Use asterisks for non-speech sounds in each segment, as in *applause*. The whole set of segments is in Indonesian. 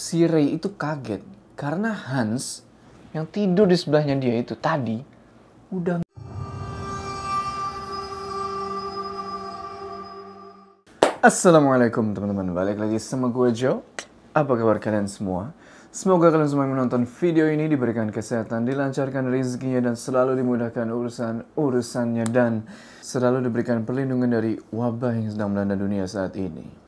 si Ray itu kaget karena Hans yang tidur di sebelahnya dia itu tadi udah Assalamualaikum teman-teman, balik lagi sama gue Joe. Apa kabar kalian semua? Semoga kalian semua yang menonton video ini diberikan kesehatan, dilancarkan rezekinya dan selalu dimudahkan urusan-urusannya dan selalu diberikan perlindungan dari wabah yang sedang melanda dunia saat ini.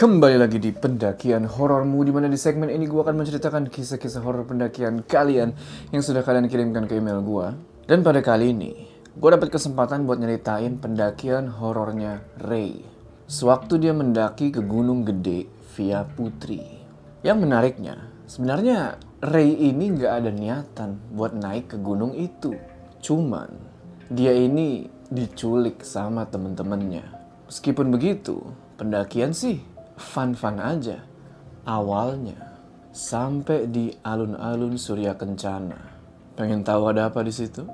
Kembali lagi di pendakian horormu di mana di segmen ini gue akan menceritakan kisah-kisah horor pendakian kalian yang sudah kalian kirimkan ke email gue. Dan pada kali ini, gue dapat kesempatan buat nyeritain pendakian horornya Ray. Sewaktu dia mendaki ke Gunung Gede via Putri. Yang menariknya, sebenarnya Ray ini nggak ada niatan buat naik ke gunung itu. Cuman, dia ini diculik sama temen-temennya. Meskipun begitu, pendakian sih fun-fun aja. Awalnya, sampai di alun-alun Surya Kencana. Pengen tahu ada apa di situ?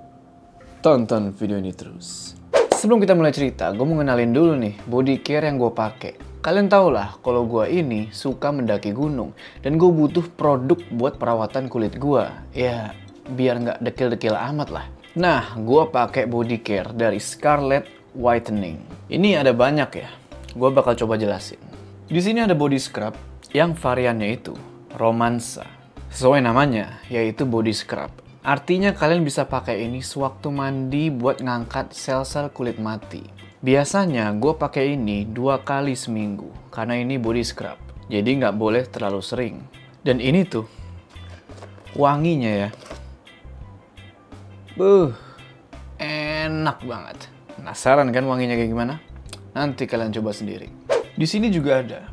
Tonton video ini terus. Sebelum kita mulai cerita, gue mau ngenalin dulu nih body care yang gue pakai. Kalian tau lah kalau gue ini suka mendaki gunung dan gue butuh produk buat perawatan kulit gue. Ya, biar nggak dekil-dekil amat lah. Nah, gue pakai body care dari Scarlett Whitening. Ini ada banyak ya. Gue bakal coba jelasin. Di sini ada body scrub yang variannya itu romansa. Sesuai namanya, yaitu body scrub. Artinya kalian bisa pakai ini sewaktu mandi buat ngangkat sel-sel kulit mati. Biasanya gue pakai ini dua kali seminggu karena ini body scrub. Jadi nggak boleh terlalu sering. Dan ini tuh wanginya ya. Buh, enak banget. Penasaran kan wanginya kayak gimana? Nanti kalian coba sendiri. Di sini juga ada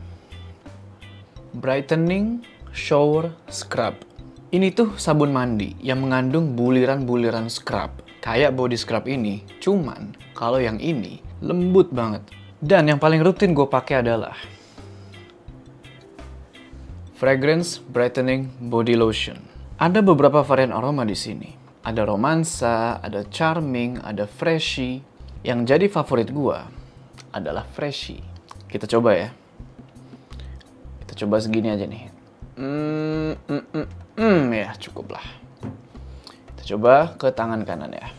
brightening shower scrub. Ini tuh sabun mandi yang mengandung buliran-buliran scrub. Kayak body scrub ini, cuman kalau yang ini lembut banget. Dan yang paling rutin gue pakai adalah Fragrance Brightening Body Lotion. Ada beberapa varian aroma di sini. Ada romansa, ada charming, ada freshy. Yang jadi favorit gue adalah freshy. Kita coba ya. Kita coba segini aja nih. Hmm, mm, mm, mm, ya cukup lah. Kita coba ke tangan kanan ya.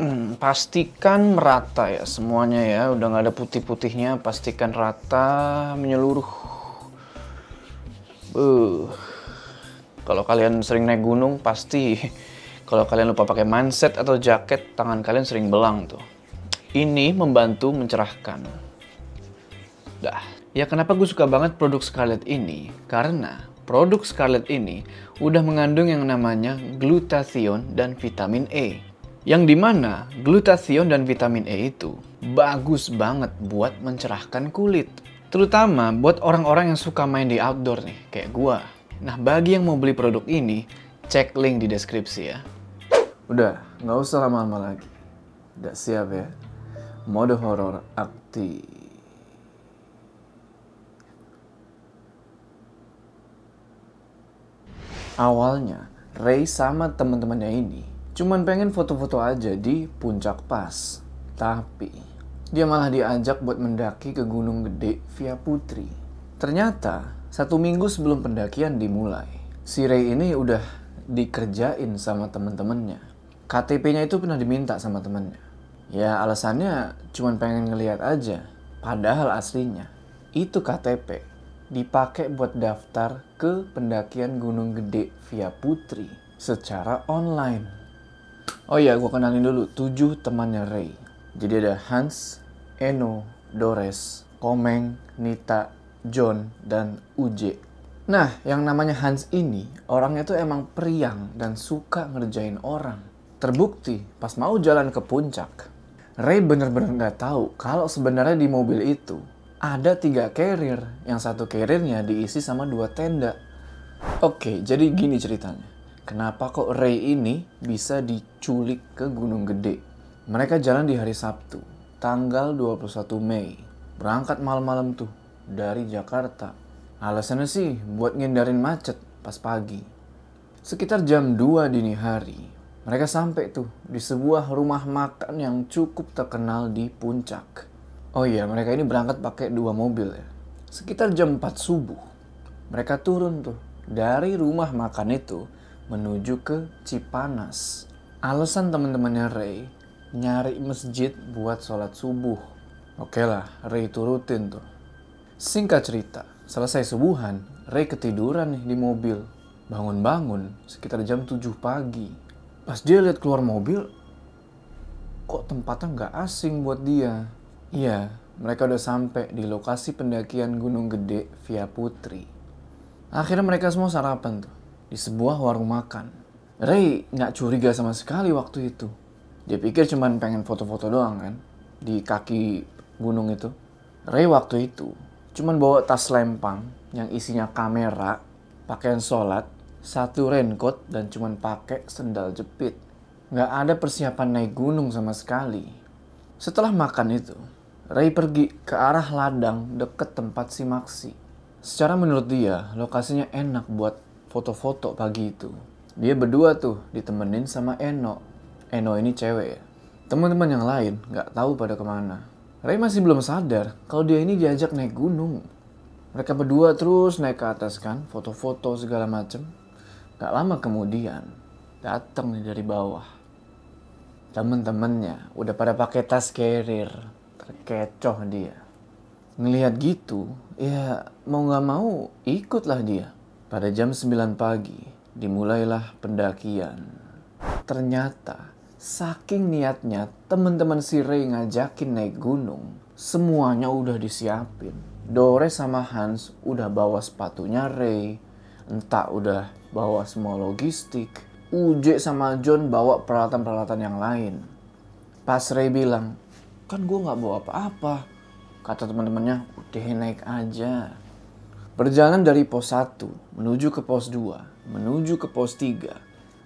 Hmm, pastikan merata ya semuanya ya. Udah nggak ada putih-putihnya. Pastikan rata menyeluruh. Uh. Kalau kalian sering naik gunung pasti *laughs* kalau kalian lupa pakai manset atau jaket tangan kalian sering belang tuh. Ini membantu mencerahkan. Dah. Ya kenapa gue suka banget produk Scarlett ini? Karena produk Scarlett ini udah mengandung yang namanya glutathione dan vitamin E. Yang di mana glutathione dan vitamin E itu bagus banget buat mencerahkan kulit. Terutama buat orang-orang yang suka main di outdoor nih, kayak gua. Nah, bagi yang mau beli produk ini, cek link di deskripsi ya. Udah, nggak usah lama-lama lagi. Udah siap ya? Mode horor aktif. Awalnya, Ray sama teman-temannya ini cuman pengen foto-foto aja di puncak pas. Tapi, dia malah diajak buat mendaki ke Gunung Gede via Putri. Ternyata, satu minggu sebelum pendakian dimulai, si Ray ini udah dikerjain sama temen-temennya. KTP-nya itu pernah diminta sama temennya. Ya alasannya cuman pengen ngeliat aja. Padahal aslinya, itu KTP dipakai buat daftar ke pendakian Gunung Gede via Putri secara online. Oh iya, gue kenalin dulu tujuh temannya Ray. Jadi ada Hans, Eno, Dores, Komeng, Nita, John, dan Uje. Nah, yang namanya Hans ini, orangnya tuh emang periang dan suka ngerjain orang. Terbukti, pas mau jalan ke puncak, Ray bener-bener nggak tahu kalau sebenarnya di mobil itu ada tiga carrier, yang satu carriernya diisi sama dua tenda. Oke, jadi gini ceritanya. Kenapa kok Ray ini bisa diculik ke Gunung Gede? Mereka jalan di hari Sabtu, tanggal 21 Mei. Berangkat malam-malam tuh dari Jakarta. Alasannya sih buat ngindarin macet pas pagi. Sekitar jam 2 dini hari, mereka sampai tuh di sebuah rumah makan yang cukup terkenal di puncak. Oh iya, mereka ini berangkat pakai dua mobil ya. Sekitar jam 4 subuh, mereka turun tuh dari rumah makan itu menuju ke Cipanas. Alasan teman-temannya Ray nyari masjid buat sholat subuh. Oke lah, Ray turutin tuh. Singkat cerita, selesai subuhan, Ray ketiduran nih di mobil. Bangun-bangun sekitar jam 7 pagi. Pas dia lihat keluar mobil, kok tempatnya nggak asing buat dia. Iya, mereka udah sampai di lokasi pendakian Gunung Gede via Putri. Akhirnya mereka semua sarapan tuh di sebuah warung makan. Ray nggak curiga sama sekali waktu itu. Dia pikir cuman pengen foto-foto doang kan di kaki gunung itu. Ray waktu itu cuman bawa tas lempang yang isinya kamera, pakaian sholat, satu raincoat dan cuman pakai sendal jepit. Nggak ada persiapan naik gunung sama sekali. Setelah makan itu, Ray pergi ke arah ladang deket tempat si Maxi. Secara menurut dia, lokasinya enak buat foto-foto pagi itu. Dia berdua tuh ditemenin sama Eno. Eno ini cewek ya. Teman-teman yang lain nggak tahu pada ke mana. Ray masih belum sadar kalau dia ini diajak naik gunung. Mereka berdua terus naik ke atas kan, foto-foto segala macem. Gak lama kemudian, datang nih dari bawah. Temen-temennya udah pada pakai tas carrier, terkecoh dia. Ngelihat gitu, ya mau gak mau ikutlah dia. Pada jam 9 pagi, dimulailah pendakian. Ternyata Saking niatnya teman-teman si Ray ngajakin naik gunung, semuanya udah disiapin. Dore sama Hans udah bawa sepatunya Ray, entah udah bawa semua logistik. Uje sama John bawa peralatan-peralatan yang lain. Pas Ray bilang, kan gue nggak bawa apa-apa. Kata teman-temannya, udah naik aja. Perjalanan dari pos 1 menuju ke pos 2, menuju ke pos 3,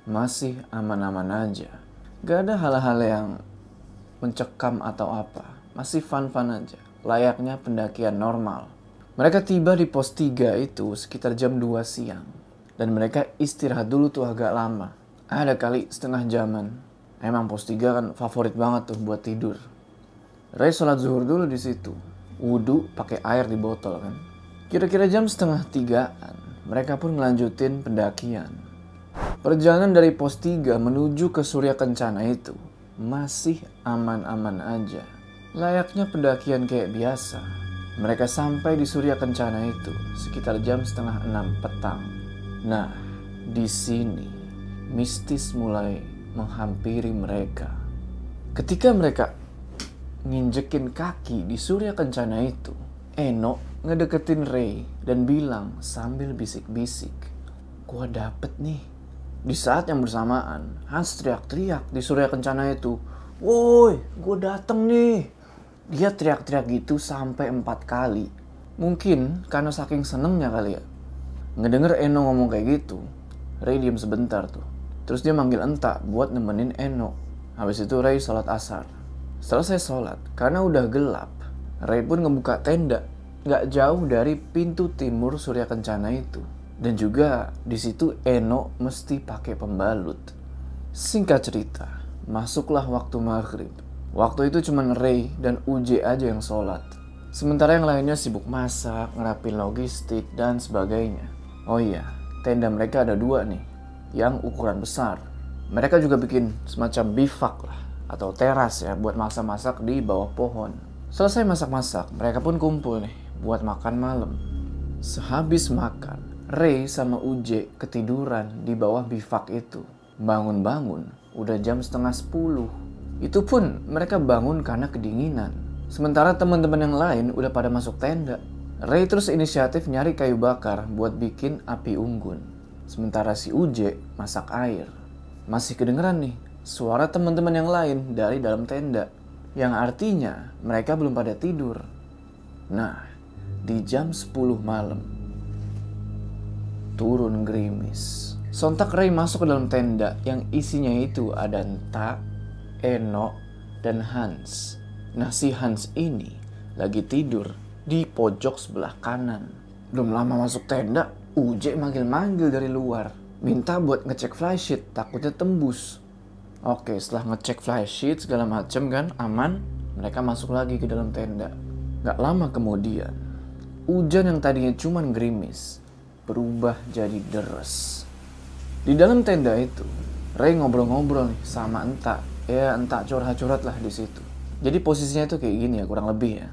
masih aman-aman aja. Gak ada hal-hal yang mencekam atau apa. Masih fun-fun aja. Layaknya pendakian normal. Mereka tiba di pos 3 itu sekitar jam 2 siang. Dan mereka istirahat dulu tuh agak lama. Ada kali setengah jaman. Emang pos 3 kan favorit banget tuh buat tidur. Ray sholat zuhur dulu di situ. Wudhu pakai air di botol kan. Kira-kira jam setengah tigaan, mereka pun ngelanjutin pendakian. Perjalanan dari pos 3 menuju ke Surya Kencana itu masih aman-aman aja. Layaknya pendakian kayak biasa. Mereka sampai di Surya Kencana itu sekitar jam setengah enam petang. Nah, di sini mistis mulai menghampiri mereka. Ketika mereka nginjekin kaki di Surya Kencana itu, Eno ngedeketin Ray dan bilang sambil bisik-bisik, Gua dapet nih di saat yang bersamaan, Hans teriak-teriak di Surya Kencana itu. Woi, gue dateng nih. Dia teriak-teriak gitu sampai empat kali. Mungkin karena saking senengnya kali ya. Ngedenger Eno ngomong kayak gitu, Ray diem sebentar tuh. Terus dia manggil Enta buat nemenin Eno. Habis itu Ray sholat asar. Selesai sholat, karena udah gelap, Ray pun ngebuka tenda. Gak jauh dari pintu timur Surya Kencana itu. Dan juga di situ Eno mesti pakai pembalut. Singkat cerita, masuklah waktu maghrib. Waktu itu cuma Ray dan Uje aja yang sholat. Sementara yang lainnya sibuk masak, ngerapin logistik, dan sebagainya. Oh iya, tenda mereka ada dua nih, yang ukuran besar. Mereka juga bikin semacam bivak lah, atau teras ya, buat masak-masak di bawah pohon. Selesai masak-masak, mereka pun kumpul nih, buat makan malam. Sehabis makan, Ray sama Uje ketiduran di bawah bivak itu. Bangun-bangun, udah jam setengah sepuluh. Itu pun mereka bangun karena kedinginan. Sementara teman-teman yang lain udah pada masuk tenda. Ray terus inisiatif nyari kayu bakar buat bikin api unggun. Sementara si Uje masak air. Masih kedengeran nih suara teman-teman yang lain dari dalam tenda. Yang artinya mereka belum pada tidur. Nah, di jam 10 malam turun gerimis. Sontak Ray masuk ke dalam tenda yang isinya itu ada Nta, Eno, dan Hans. Nah si Hans ini lagi tidur di pojok sebelah kanan. Belum lama masuk tenda, Uje manggil-manggil dari luar. Minta buat ngecek flysheet, takutnya tembus. Oke, setelah ngecek flysheet segala macem kan, aman. Mereka masuk lagi ke dalam tenda. Gak lama kemudian, hujan yang tadinya cuman gerimis, berubah jadi deres. Di dalam tenda itu, Ray ngobrol-ngobrol nih sama Entak. Ya Entak curhat-curhat lah di situ. Jadi posisinya itu kayak gini ya, kurang lebih ya.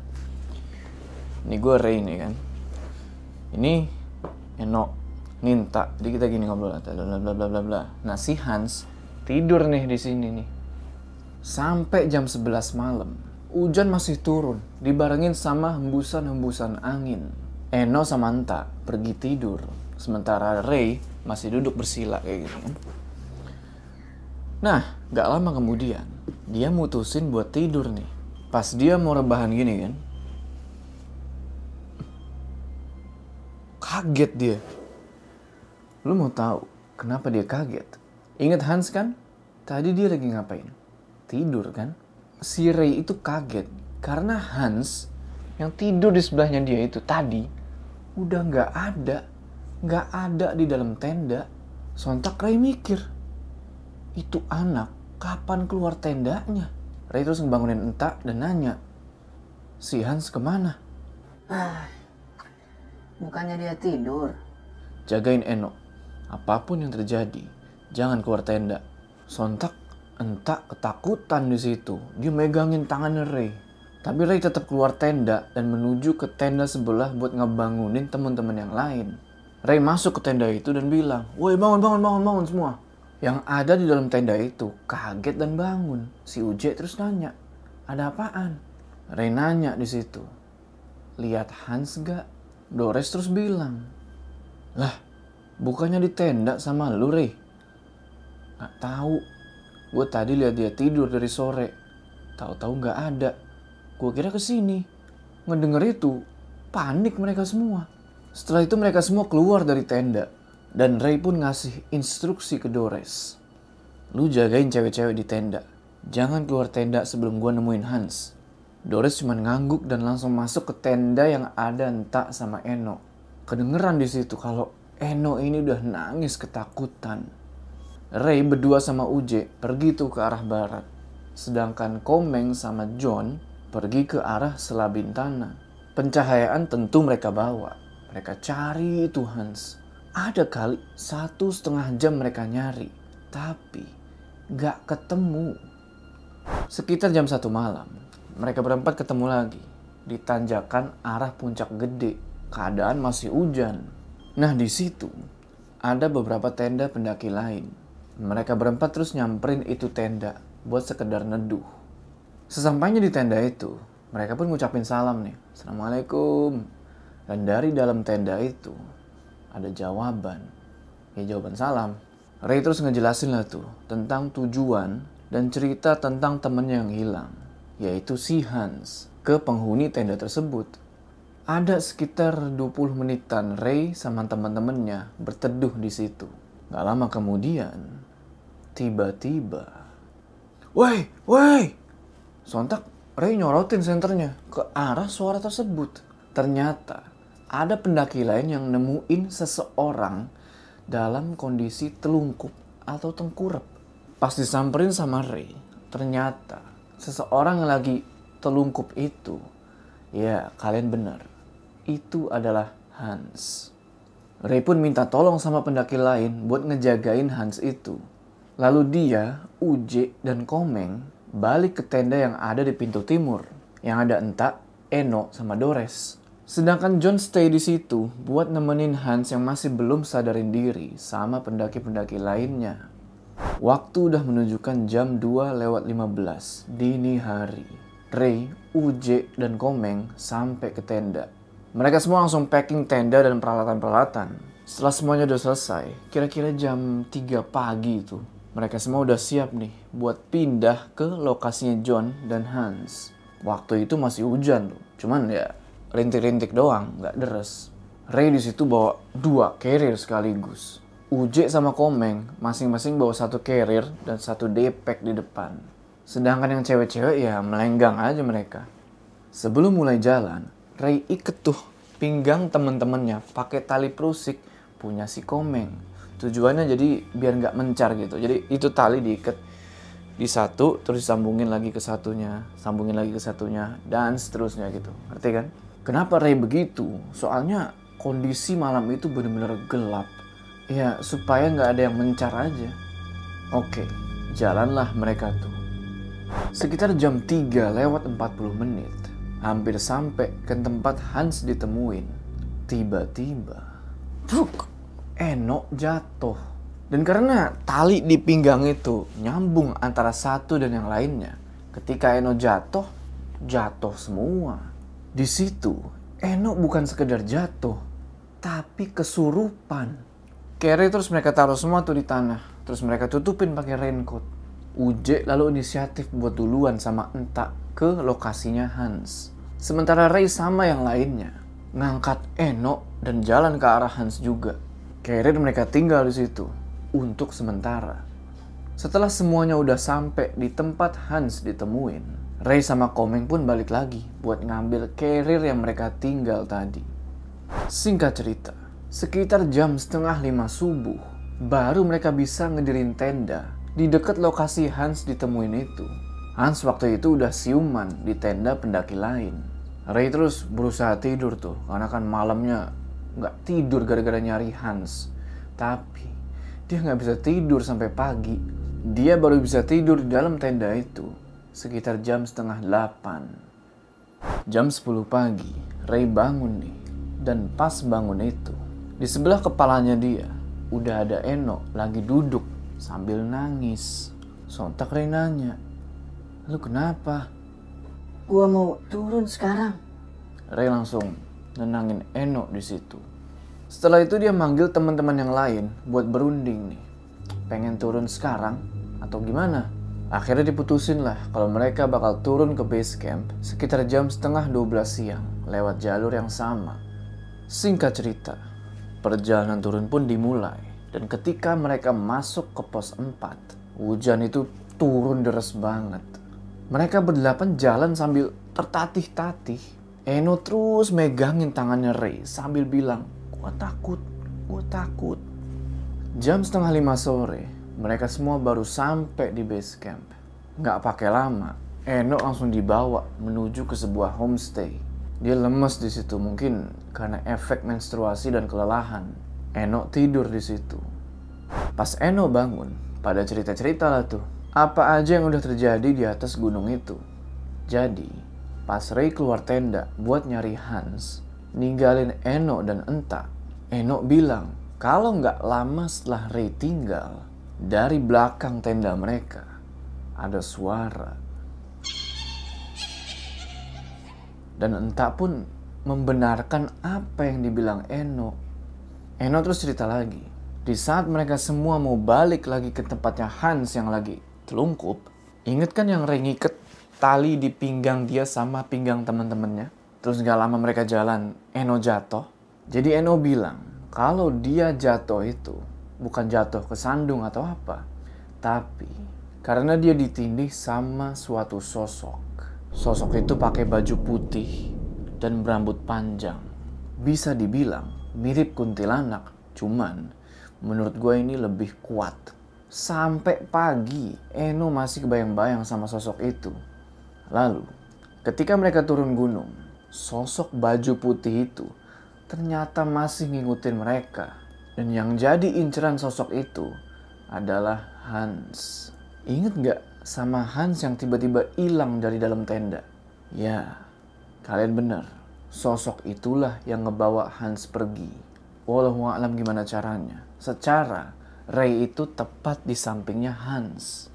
Ini gue Ray nih kan. Ini Eno. Ini Entak. Jadi kita gini ngobrol. Bla bla bla bla bla. Nah si Hans tidur nih di sini nih. Sampai jam 11 malam. Hujan masih turun, dibarengin sama hembusan-hembusan angin. Eno sama Enta pergi tidur, sementara Ray masih duduk bersila kayak gitu kan. Nah, gak lama kemudian, dia mutusin buat tidur nih. Pas dia mau rebahan gini kan, kaget dia. Lu mau tahu kenapa dia kaget? Ingat Hans kan? Tadi dia lagi ngapain? Tidur kan? si Ray itu kaget karena Hans yang tidur di sebelahnya dia itu tadi udah nggak ada, nggak ada di dalam tenda. Sontak Ray mikir, itu anak kapan keluar tendanya? Ray terus ngebangunin entak dan nanya, si Hans ke mana? Ah, bukannya dia tidur. Jagain Eno, apa pun yang terjadi, jangan keluar tenda. Sontak Entak ketakutan di situ. Dia megangin tangan Ray. Tapi Ray tetap keluar tenda dan menuju ke tenda sebelah buat ngebangunin teman-teman yang lain. Ray masuk ke tenda itu dan bilang, Woi bangun, bangun, bangun, bangun semua. Yang ada di dalam tenda itu kaget dan bangun. Si Uje terus nanya, ada apaan? Ray nanya di situ. Lihat Hans gak? Dores terus bilang, lah bukannya di tenda sama lu Ray? Gak tahu, Gue tadi lihat dia tidur dari sore. Tahu-tahu nggak ada. Gue kira ke sini. Ngedenger itu, panik mereka semua. Setelah itu mereka semua keluar dari tenda. Dan Ray pun ngasih instruksi ke Dores. Lu jagain cewek-cewek di tenda. Jangan keluar tenda sebelum gue nemuin Hans. Dores cuma ngangguk dan langsung masuk ke tenda yang ada entak sama Eno. Kedengeran di situ kalau Eno ini udah nangis ketakutan. Ray berdua sama Uje pergi tuh ke arah barat. Sedangkan Komeng sama John pergi ke arah Selabintana. Pencahayaan tentu mereka bawa. Mereka cari itu Hans. Ada kali satu setengah jam mereka nyari. Tapi gak ketemu. Sekitar jam satu malam, mereka berempat ketemu lagi. Di tanjakan arah puncak gede. Keadaan masih hujan. Nah di situ ada beberapa tenda pendaki lain mereka berempat terus nyamperin itu tenda buat sekedar neduh. Sesampainya di tenda itu, mereka pun ngucapin salam nih. Assalamualaikum. Dan dari dalam tenda itu, ada jawaban. Ya jawaban salam. Ray terus ngejelasin lah tuh tentang tujuan dan cerita tentang temennya yang hilang. Yaitu si Hans ke penghuni tenda tersebut. Ada sekitar 20 menitan Ray sama teman-temannya berteduh di situ. Gak lama kemudian, tiba-tiba, Woi, woi! Sontak Ray nyorotin senternya ke arah suara tersebut. Ternyata ada pendaki lain yang nemuin seseorang dalam kondisi telungkup atau tengkurap. Pas disamperin sama Ray, ternyata seseorang lagi telungkup itu, ya kalian benar, itu adalah Hans. Ray pun minta tolong sama pendaki lain buat ngejagain Hans itu. Lalu dia, Uje, dan Komeng balik ke tenda yang ada di pintu timur. Yang ada Entak, Eno, sama Dores. Sedangkan John stay di situ buat nemenin Hans yang masih belum sadarin diri sama pendaki-pendaki lainnya. Waktu udah menunjukkan jam 2 lewat 15 dini hari. Ray, Uje, dan Komeng sampai ke tenda. Mereka semua langsung packing tenda dan peralatan-peralatan. Setelah semuanya udah selesai, kira-kira jam 3 pagi itu, mereka semua udah siap nih buat pindah ke lokasinya John dan Hans. Waktu itu masih hujan loh, cuman ya rintik-rintik doang, nggak deres. Ray di situ bawa dua carrier sekaligus. Uje sama Komeng masing-masing bawa satu carrier dan satu daypack di depan. Sedangkan yang cewek-cewek ya melenggang aja mereka. Sebelum mulai jalan, Ray iket tuh pinggang temen-temennya pakai tali prusik punya si Komeng. Tujuannya jadi biar nggak mencar gitu. Jadi itu tali diikat di satu terus disambungin lagi ke satunya, sambungin lagi ke satunya dan seterusnya gitu. Ngerti kan? Kenapa Ray begitu? Soalnya kondisi malam itu benar-benar gelap. Ya, supaya nggak ada yang mencar aja. Oke, jalanlah mereka tuh. Sekitar jam 3 lewat 40 menit, hampir sampai ke tempat Hans ditemuin. Tiba-tiba, truk, Eno jatuh. Dan karena tali di pinggang itu nyambung antara satu dan yang lainnya, ketika Eno jatuh, jatuh semua. Di situ, Eno bukan sekedar jatuh, tapi kesurupan. Carrie terus mereka taruh semua tuh di tanah. Terus mereka tutupin pakai raincoat. Uje lalu inisiatif buat duluan sama Entak ke lokasinya Hans. Sementara Ray sama yang lainnya ngangkat Eno dan jalan ke arah Hans juga. Carrie mereka tinggal di situ untuk sementara. Setelah semuanya udah sampai di tempat Hans ditemuin, Ray sama Komeng pun balik lagi buat ngambil carrier yang mereka tinggal tadi. Singkat cerita, sekitar jam setengah lima subuh, baru mereka bisa ngedirin tenda di dekat lokasi Hans ditemuin itu. Hans waktu itu udah siuman di tenda pendaki lain. Ray terus berusaha tidur tuh, karena kan malamnya nggak tidur gara-gara nyari Hans. Tapi dia nggak bisa tidur sampai pagi. Dia baru bisa tidur di dalam tenda itu sekitar jam setengah delapan. Jam 10 pagi, Ray bangun nih. Dan pas bangun itu, di sebelah kepalanya dia, udah ada Eno lagi duduk sambil nangis. Sontak Ray nanya, Lu kenapa? Gua mau turun sekarang. Ray langsung nenangin Eno di situ. Setelah itu dia manggil teman-teman yang lain buat berunding nih. Pengen turun sekarang atau gimana? Akhirnya diputusin lah kalau mereka bakal turun ke base camp sekitar jam setengah 12 siang lewat jalur yang sama. Singkat cerita, perjalanan turun pun dimulai dan ketika mereka masuk ke pos 4, hujan itu turun deras banget. Mereka berdelapan jalan sambil tertatih-tatih. Eno terus megangin tangannya Ray sambil bilang, gua takut, gua takut. Jam setengah lima sore, mereka semua baru sampai di base camp. Nggak pakai lama, Eno langsung dibawa menuju ke sebuah homestay. Dia lemes di situ mungkin karena efek menstruasi dan kelelahan. Eno tidur di situ. Pas Eno bangun, pada cerita-cerita lah tuh, apa aja yang udah terjadi di atas gunung itu. Jadi, pas Ray keluar tenda buat nyari Hans, ninggalin Eno dan Enta, Eno bilang kalau nggak lama setelah Ray tinggal, dari belakang tenda mereka ada suara. Dan Enta pun membenarkan apa yang dibilang Eno. Eno terus cerita lagi. Di saat mereka semua mau balik lagi ke tempatnya Hans yang lagi telungkup, inget kan yang Ray ngiket tali di pinggang dia sama pinggang teman-temannya? Terus gak lama mereka jalan, Eno jatuh. Jadi Eno bilang, kalau dia jatuh itu bukan jatuh ke sandung atau apa, tapi karena dia ditindih sama suatu sosok. Sosok itu pakai baju putih dan berambut panjang. Bisa dibilang mirip kuntilanak, cuman menurut gue ini lebih kuat. Sampai pagi, Eno masih kebayang-bayang sama sosok itu. Lalu, ketika mereka turun gunung, sosok baju putih itu ternyata masih ngikutin mereka. Dan yang jadi inceran sosok itu adalah Hans. Ingat gak sama Hans yang tiba-tiba hilang dari dalam tenda? Ya, kalian benar. Sosok itulah yang ngebawa Hans pergi. Walau alam gimana caranya. Secara, Ray itu tepat di sampingnya Hans.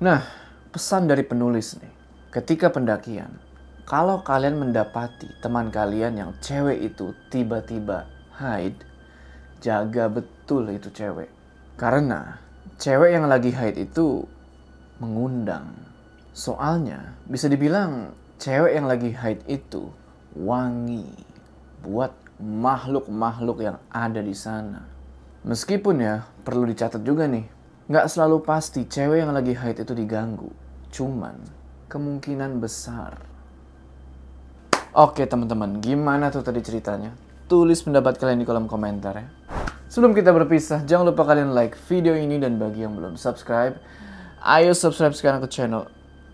Nah, pesan dari penulis nih. Ketika pendakian, kalau kalian mendapati teman kalian yang cewek itu tiba-tiba hide, jaga betul itu cewek. Karena cewek yang lagi hide itu mengundang. Soalnya bisa dibilang cewek yang lagi hide itu wangi buat makhluk-makhluk yang ada di sana. Meskipun ya perlu dicatat juga nih, nggak selalu pasti cewek yang lagi hide itu diganggu. Cuman kemungkinan besar. Oke teman-teman, gimana tuh tadi ceritanya? Tulis pendapat kalian di kolom komentar ya. Sebelum kita berpisah, jangan lupa kalian like video ini dan bagi yang belum subscribe, ayo subscribe sekarang ke channel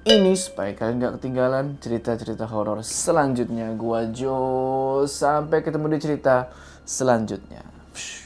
ini supaya kalian gak ketinggalan cerita-cerita horor selanjutnya. Gua Jo, sampai ketemu di cerita selanjutnya. Psh.